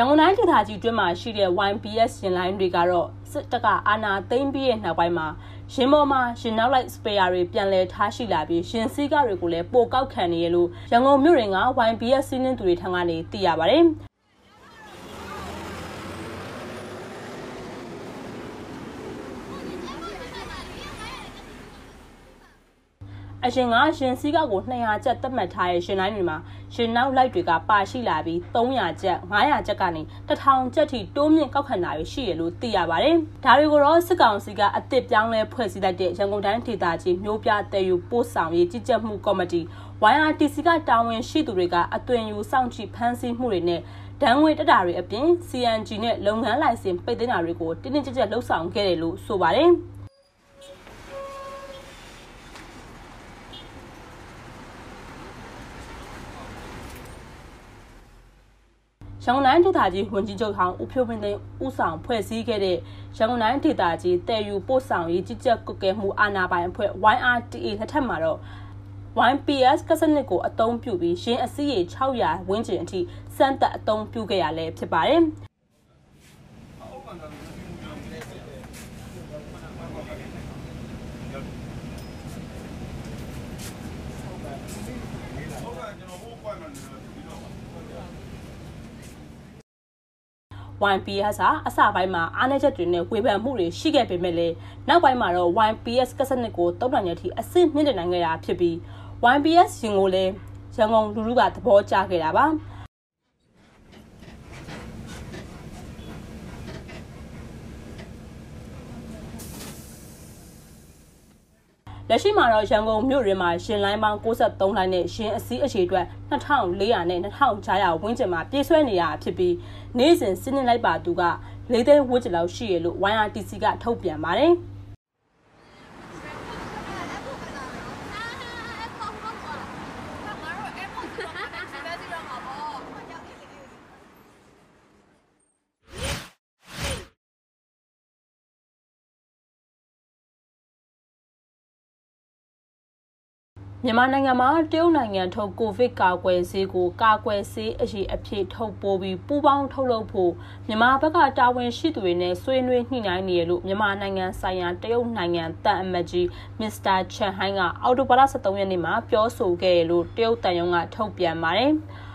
ရန်ကုန်တိုင်းဒေသကြီးတွင်းမှာရှိတဲ့ YBS ရင်လိုင်းတွေကတော့စစ်တပ်ကအာဏာသိမ်းပြီးတဲ့နောက်ပိုင်းမှာရင်ပေါ်မှာရင်နောက်လိုက်စပယ်ယာတွေပြန်လည်ထားရှိလာပြီးရင်စည်းကားတွေကိုလည်းပိုကောက်ခံနေရလို့ရန်ကုန်မြို့ရင်က YBS စီးနှင်းသူတွေထံကနေသိရပါတ အရင်ကရှင်စည်းကောက်ကို200ကျပ်သတ်မှတ်ထားတဲ့ရှင်တိုင်းတွေမှာရှင်နောက်လိုက်တွေကပါရှိလာပြီး300ကျပ်900ကျပ်ကနေ1000ကျပ်ထိတိုးမြင့်ကောက်ခံတာတွေရှိရလို့သိရပါတယ်။ဒါတွေကိုတော့စစ်ကောင်စီကအစ်စ်ပြောင်းလဲဖွဲ့စည်းလိုက်တဲ့ရန်ကုန်တိုင်းဒေသကြီးမျိုးပြတဲ့ယူပို့ဆောင်ရေးကြီးကြပ်မှုကော်မတီ YRTC ကတာဝန်ရှိသူတွေကအသွင်ယူစောင့်ကြည့်ဖမ်းဆီးမှုတွေနဲ့ဒဏ်ငွေတက်တာတွေအပြင် CNG နဲ့လုပ်ငန်းလိုင်စင်ပိတ်သိမ်းတာတွေကိုတင်းတင်းကြပ်ကြပ်လှုပ်ဆောင်ခဲ့တယ်လို့ဆိုပါတယ်။ ရန်ကုန်တိုင်းဒေသကြီးဝန်ကြီးချုပ်ဟောင်းဦးဖြိုးမင်းသိန်းဦးဆောင်ဖွဲ့စည်းခဲ့တဲ့ရန်ကုန်တိုင်းဒေသကြီးတည်ယူပို့ဆောင်ရေးကြီးကြပ်ကွက်ကဲမှုအာဏာပိုင်အဖွဲ့ YRTA လက်ထက်မှာတော့ YPS ကစနစ်ကိုအသုံးပြုပြီးရင်းအစည်းရေ600ဝန်းကျင်အထိစမ်းသပ်အသုံးပြုခဲ့ရလဲဖြစ်ပါတယ်။ YPS ဟာအစပိုင်းမှာအားနည်းချက်တွေနဲ့ဝေဖန်မှုတွေရှိခဲ့ပေမဲ့လည်းနောက်ပိုင်းမှာတော့ YPS ကစနစ်ကိုတုံ့ပြန်ရတဲ့အထိအဆင့်မြင့်တင်နိုင်ခဲ့တာဖြစ်ပြီး YPS ရင်ကိုလည်းရန်ကုန်လူလူကသဘောကျခဲ့တာပါ လက်ရှိမှာတော့ရန်ကုန်မြို့ရင်းမှာရှင်လိုင်းပေါင်း63လိုင်းနဲ့ရှင်အစည်းအရေအတွက်2400နဲ့2600ဝန်းကျင်မှာပြည့်စွဲနေရဖြစ်ပြီးနေ့စဉ်စီးနှင်းလိုက်ပါသူက၄သိန်းဝန်းကျင်လောက်ရှိရလို့ YRTC ကထုတ်ပြန်ပါတယ်။။ မြန်မာနိုင်ငံမှာတရုတ်နိုင်ငံထုတ်ကိုဗစ်ကာကွယ်ဆေးကိုကာကွယ်ဆေးအရေးအဖြစ်ထုတ်ပိုးပြီးပူးပေါင်းထုတ်လုပ်ဖို့မြန်မာဘက်ကတာဝန်ရှိသူတွေနဲ့ဆွေးနွေးညှိနှိုင်းနေရလို့မြန်မာနိုင်ငံဆိုင်ရာတရုတ်နိုင်ငံတန်အမတ်ကြီးမစ္စတာချန်ဟိုင်းကအော်တိုဘာလ23ရက်နေ့မှာပြောဆိုခဲ့ရလို့တရုတ်တန်ယုံကထုတ်ပြန်ပါတယ်။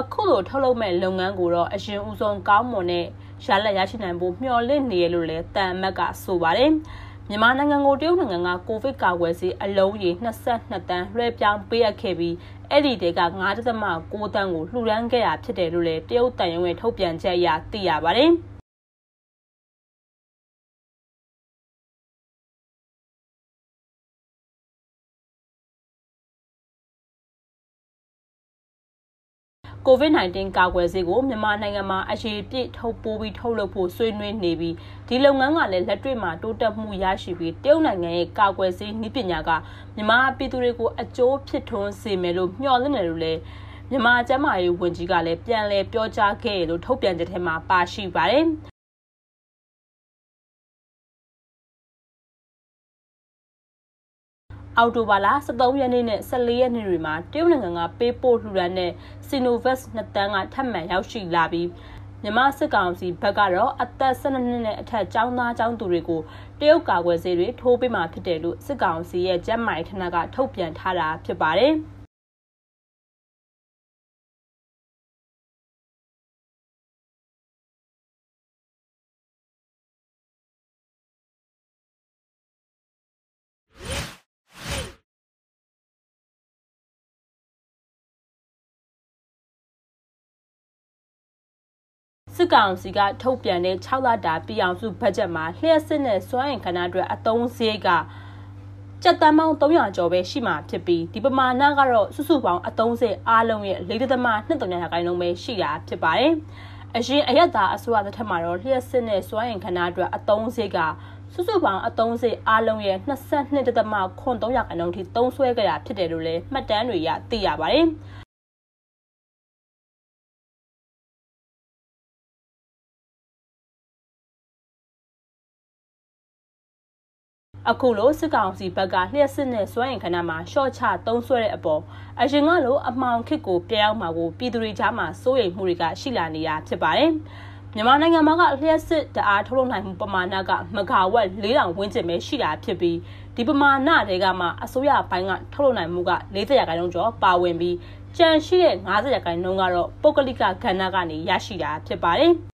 အခုလိုထုတ်လုပ်မဲ့လုပ်ငန်းကိုတော့အရင်ဦးဆုံးကောင်းမွန်တဲ့ရလက်ရရှိနိုင်ဖို့မျှော်လင့်နေရလို့လည်းတန်အမတ်ကဆိုပါတယ်မြန်မာနိုင်ငံကိုတရုတ်နိုင်ငံကကိုဗစ်ကာကွယ်ဆေးအလုံးရေ22တန်းလွှဲပြောင်းပေးအပ်ခဲ့ပြီးအဲ့ဒီတဲက9.6တန်းကိုလှူဒန်းခဲ့ရဖြစ်တယ်လို့လည်းတရုတ်တန်ရုံးရဲ့ထုတ်ပြန်ချက်အရသိရပါတယ်။ ကိုဗစ် -19 ကာကွယ်ဆေးကိုမြန်မာနိုင်ငံမှာအရေးပြည့်ထုတ်ပိုးပြီးထုတ်လုပ်ဖို့ဆွေးနွေးနေပြီးဒီလုပ်ငန်းကလည်းလက်တွေ့မှာတိုးတက်မှုရရှိပြီးတရုတ်နိုင်ငံရဲ့ကာကွယ်ဆေးနည်းပညာကမြန်မာပြည်သူတွေကိုအကျိုးဖြစ်ထွန်းစေမယ်လို့မျှော်လင့်တယ်လို့လည်းမြန်မာကျန်းမာရေးဝန်ကြီးကလည်းပြန်လည်ပြောကြားခဲ့ရလို့ထုတ်ပြန်တဲ့ထဲမှာပါရှိပါတယ်။ အောက်တိုဘာလ23ရက်နေ့နဲ့14ရက်နေ့တွေမှာတရုတ်နိုင်ငံကပေးပို့လှူဒါန်းတဲ့ Sinovac 2တန်းကထပ်မံရောက်ရှိလာပြီးမြန်မာစစ်ကောင်စီဘက်ကတော့အသက်12နှစ်နဲ့အထက်ကျောင်းသားကျောင်းသူတွေကိုတရုတ်ကာကွယ်ဆေးတွေထိုးပေးမှာဖြစ်တယ်လို့စစ်ကောင်စီရဲ့ကျန်းမာရေးဌာနကထုတ်ပြန်ထားတာဖြစ်ပါတယ်။ စစ်ကောင်စီကထုတ်ပြန်တဲ့6လတာပြည်အောင်စုဘတ်ဂျက်မှာလျှက်စစ်နဲ့စွမ်းအင်ခဏအတွက်အသုံးစရိတ်ကကျပ်တမ်းပေါင်း300ကျော်ပဲရှိမှာဖြစ်ပြီးဒီပမာဏကတော့စုစုပေါင်းအသုံးစရိတ်အားလုံးရဲ့4.2%ရာခိုင်နှုန်းပဲရှိတာဖြစ်ပါတယ်။အရင်အရက်သားအစိုးရတစ်ထက်မှာတော့လျှက်စစ်နဲ့စွမ်းအင်ခဏအတွက်အသုံးစရိတ်ကစုစုပေါင်းအသုံးစရိတ်အားလုံးရဲ့22.3%ရာခိုင်နှုန်းထိသုံးစွဲကြတာဖြစ်တယ်လို့လည်းမှတ်တမ်းတွေရသိရပါတယ်။ အခုလိုစစ်ကောင်စီဘက်ကလျှက်စစ်နဲ့စွမ်းရင်ခဏမှာရှော့ချသုံးဆွဲတဲ့အပေါ်အရင်ကလိုအမှောင်ခစ်ကိုပြောင်းမှာကိုပြည်သူတွေကြားမှာစိုးရိမ်မှုတွေကရှိလာနေတာဖြစ်ပါတယ်။မြန်မာနိုင်ငံမှာကလျှက်စစ်တအားထုတ်လုပ်နိုင်မှုပမာဏကမဂါဝက်4000ဝန်းကျင်ပဲရှိတာဖြစ်ပြီးဒီပမာဏတွေကမှအစိုးရဘိုင်းကထုတ်လုပ်နိုင်မှုက40ရာခိုင်နှုန်းကျော်ပါဝင်ပြီးကြန့်ရှိတဲ့90ရာခိုင်နှုန်းကတော့ပုဂ္ဂလိကကဏ္ဍကနေရရှိတာဖြစ်ပါတယ်။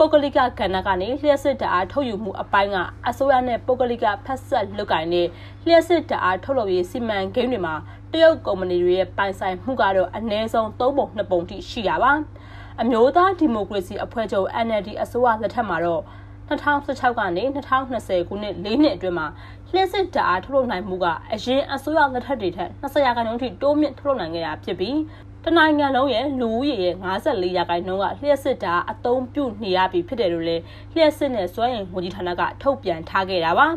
ပုဂ္ဂလိကကဏ္ဍကနေလျှက်စစ်တအားထုတ်ယူမှုအပိုင်းကအစိုးရနဲ့ပုဂ္ဂလိကဖက်ဆက်လုပ်ကိုင်တဲ့လျှက်စစ်တအားထုတ်လုပ်ရေးစီမံကိန်းတွေမှာတရုတ်ကုမ္ပဏီတွေရဲ့ပိုင်ဆိုင်မှုကတော့အနည်းဆုံး၃ပုံ၂ပုံထိရှိတာပါအမျိုးသားဒီမိုကရေစီအဖွဲ့ချုပ် NLD အစိုးရလက်ထက်မှာတော့2016ကနေ2020ခုနှစ်၄နှစ်အတွင်းမှာလျှက်စစ်တအားထုတ်လုပ်နိုင်မှုကအရင်အစိုးရလက်ထက်တွေထက်20ရာခိုင်နှုန်းထိတိုးမြင့်ထုတ်လုပ်နိုင်ခဲ့တာဖြစ်ပြီး တနိုင်ငံလုံးရဲ့လူဦးရေရဲ့54ရာခိုင်နှုန်းကလျှက်စစ်တာအသုံးပြုနေရပြီဖြစ်တယ်လို့လည်းလျှက်စစ်နဲ့စွမ်းအင်ဝန်ကြီးဌာနကထုတ်ပြန်ထားခဲ့တာပါ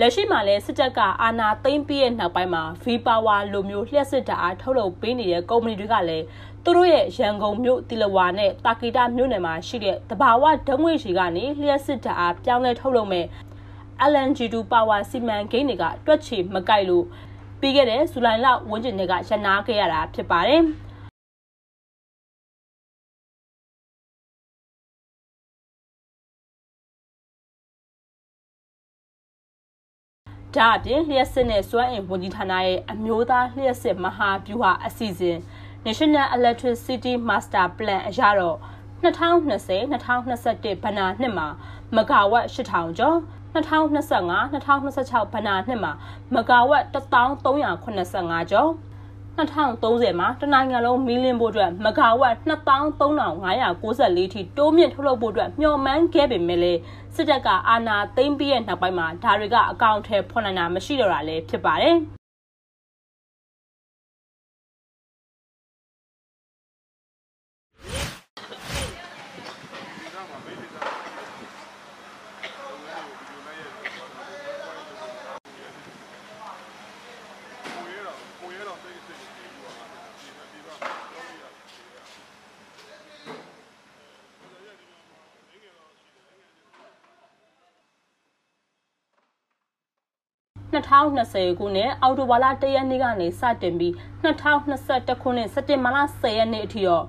လက်ရှိမှာလည်းစစ်တပ်ကအာဏာသိမ်းပြီးရဲ့နောက်ပိုင်းမှာ V Power လိုမျိုးလျှက်စစ်ဓာတ်အားထုတ်လုပ်ပေးနေတဲ့ကုမ္ပဏီတွေကလည်း သူတို့ရဲ့ရန်ကုန်မြို့တီလဝါနဲ့တာကီတာမြို့နယ်မှာရှိတဲ့တဘာဝဓာတ်ငွေရှိကနေလျှက်စစ်ဓာတ်အားပြောင်းလဲထုတ်လုပ်မဲ့ LNG2 Power စီမံကိန်းတွေကတွက်ချေမကိုက်လို့ပြီးခဲ့တဲ့ဇူလိုင်လဝန်းကျင်တွေကရနာခဲ့ရတာဖြစ်ပါတယ်။ဒါအပြင်လျှက်စစ်နဲ့စွမ်းအင်ဝန်ကြီးဌာနရဲ့အမျိုးသားလျှက်စစ်မဟာဗျူဟာအစီအစဉ် National Electricity Master Plan အရတော့2020-2021ဘဏ္ဍာနှစ်မှာမဂါဝက်8000ကျော်2025-2026ဘဏ္ဍာနှစ်မှာမဂါဝက်1385ကျော်2030မှာတနိုင်ငံလုံးမီလီယံဖို့အတွက်မဂါဝက်23,594ထိတိုးမြင့်ထုတ်လုပ်ဖို့အတွက်မျှော်မှန်းခဲ့ပေမဲ့လည်းစစ်တပ်ကအာဏာသိမ်းပြီးတဲ့နောက်ပိုင်းမှာဒါတွေကအကောင့်ထဲဖွင့်နိုင်တာမရှိတော့တာလည်းဖြစ်ပါတယ်။ 2020ခုနှစ်အောက်တိုဘာလ1ရက်နေ့ကနေစတင်ပြီး2021ခုနှစ်စက်တင်ဘာလ10ရက်နေ့အထိတော့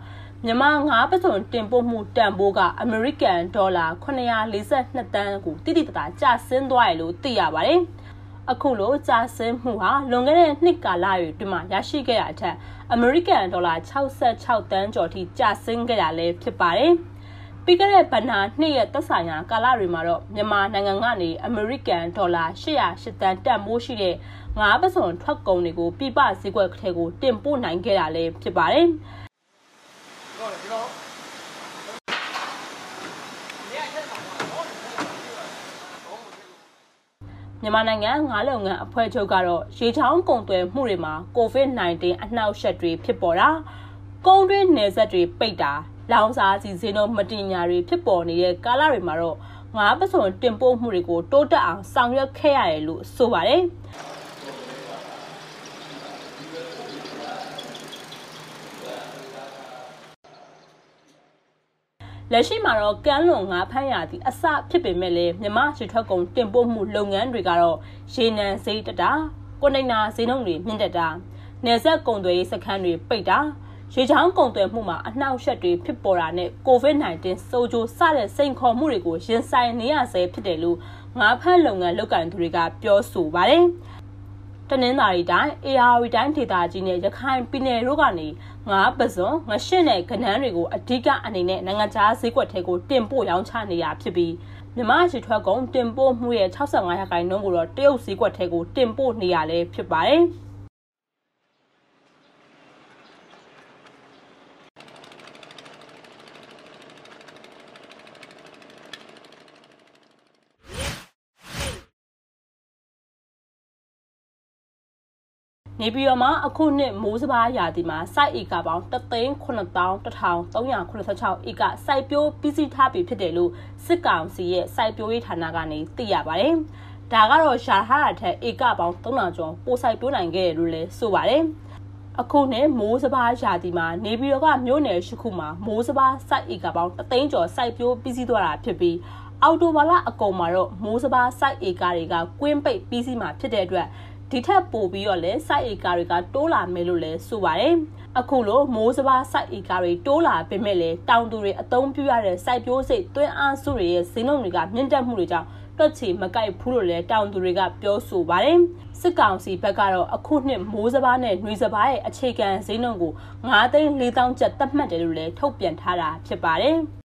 မြန်မာငါးပစုံတင်ပို့မှုတန်ဖိုးကအမေရိကန်ဒေါ်လာ942တန်းကိုတိတိတသားကျဆင်းသွားရလို့သိရပါတယ်။အခုလိုကျဆင်းမှုဟာလွန်ခဲ့တဲ့နှစ်ကာလတွေအတွင်းမှာရရှိခဲ့တာအထက်အမေရိကန်ဒေါ်လာ66တန်းကျော်ထိကျဆင်းခဲ့တာလည်းဖြစ်ပါတယ်။ ပြီးခဲ့တဲ့ဗဏ္ဍာနှစ်ရက်သက်ဆိုင်ရာကာလတွေမှာတော့မြန်မာနိုင်ငံကနေအမေရိကန်ဒေါ်လာ808တန်တန်မိုးရှိတဲ့ငါးပစုံထွက်ကုန်တွေကိုပြပဈေးကွက်ထဲကိုတင်ပို့နိုင်ခဲ့တာလည်းဖြစ်ပါတယ်။မြန်မာနိုင်ငံငါးလုံငန်းအဖွဲ့ချုပ်ကတော့ရေချောင်းကုန်သွယ်မှုတွေမှာ COVID-19 အနှောက်အယှက်တွေဖြစ်ပေါ်တာကုန်တွင်းနယ်စပ်တွေပိတ်တာ လောင်စာစီဈေးနှုန်းမတင်ညာတွေဖြစ်ပေါ်နေတဲ့ကာလတွေမှာတော့ငါးပစုံတင်ပို့မှုတွေကိုတိုးတက်အောင်ဆောင်ရွက်ခဲ့ရတယ်လို့ဆိုပါတယ်လက်ရှိမှာတော့ကမ်းလွန်ငါးဖမ်းရသည့်အစဖြစ်ပေမဲ့လည်းမြမရွှေထွက်ကုန်တင်ပို့မှုလုပ်ငန်းတွေကတော့ရေနံဈေးတက်တာကွန်တိန်နာဈေးနှုန်းတွေမြင့်တက်တာနယ်စပ်ကုန်သွယ်ရေးစခန်းတွေပိတ်တာ ရေချောင်းကုန်သွယ်မှုမှာအနှောက်အယှက်တွေဖြစ်ပေါ်တာနဲ့ COVID-19 စိုးကျိုးစတဲ့စိန်ခေါ်မှုတွေကိုရင်ဆိုင်နေရဆဲဖြစ်တယ်လို့ငါးဖက်လုပ်ငန်းလုပ်ကိုင်သူတွေကပြောဆိုပါတယ်။တနင်္သာရီတိုင်း AR တိုင်းဒေသကြီးနဲ့ရခိုင်ပြည်နယ်တို့ကနေငါးပစုံငရှင်းနဲ့ကနန်းတွေကိုအဓိကအနေနဲ့နိုင်ငံခြားဈေးကွက်ထဲကိုတင်ပို့ရောင်းချနေရဖြစ်ပြီးမြမရှိထွက်ကုန်တင်ပို့မှုရဲ့65ရာခိုင်နှုန်းကိုတော့တရုတ်ဈေးကွက်ထဲကိုတင်ပို့နေရလဲဖြစ်ပါတယ်။ နေပြည်တော်မှာအခုနှစ်မိုးစဘာရာသီမှာစိုက်ဧကပေါင်း3,9386ဧကစိုက်ပျိုးပြီးစီးထားပြီဖြစ်တယ်လို့စစ်ကောင်စီရဲ့စိုက်ပျိုးရေးဌာနကနေသိရပါတယ်။ဒဒါကတော့ရှာဟာရထက်ဧကပေါင်း3000ကျော်ပိုဆိုင်တိုးနိုင်ခဲ့တယ်လို့လည်းဆိုပါတယ်အခုနဲ့မိုးစဘာရာသီမှာနေပြည်တော်ကမြို့နယ်ရှိခုမှာမိုးစဘာစိုက်ဧကပေါင်း3သိန်းကျော်စိုက်ပျိုးပြီးစီးသွားတာဖြစ်ပြီးအော်တိုဘာလအကုန်မှာတော့မိုးစဘာစိုက်ဧကတွေကကွင်းပိတ်ပြီးစီးမှာဖြစ်တဲ့အတွက် ဒီထက်ပိုပြီးတော့လည်းစိုက်ဧကတွေကတိုးလာမယ်လို့လည်းဆိုပါတယ်အခုလိုမိုးစဘာစိုက်ဧကတွေတိုးလာပေမဲ့လည်းတောင်သူတွေအသုံးပြုရတဲ့စိုက်ပျိုးစိတ်သွင်းအားစုတွေရဲ့ဈေးနှုန်းတွေကမြင့်တက်မှုတွေကြောင့်တွက်ချီမကိုက်ဘူးလို့လည်းတောင်သူတွေကပြောဆိုပါတယ်စစ်ကောင်စီဘက်ကတော့အခုနှစ်မိုးစဘာနဲ့နှွေစဘာရဲ့အခြေခံဈေးနှုန်းကို9သိန်း4000ကျပ်သတ်မှတ်တယ်လို့လည်းထုတ်ပြန်ထားတာဖြစ်ပါတယ်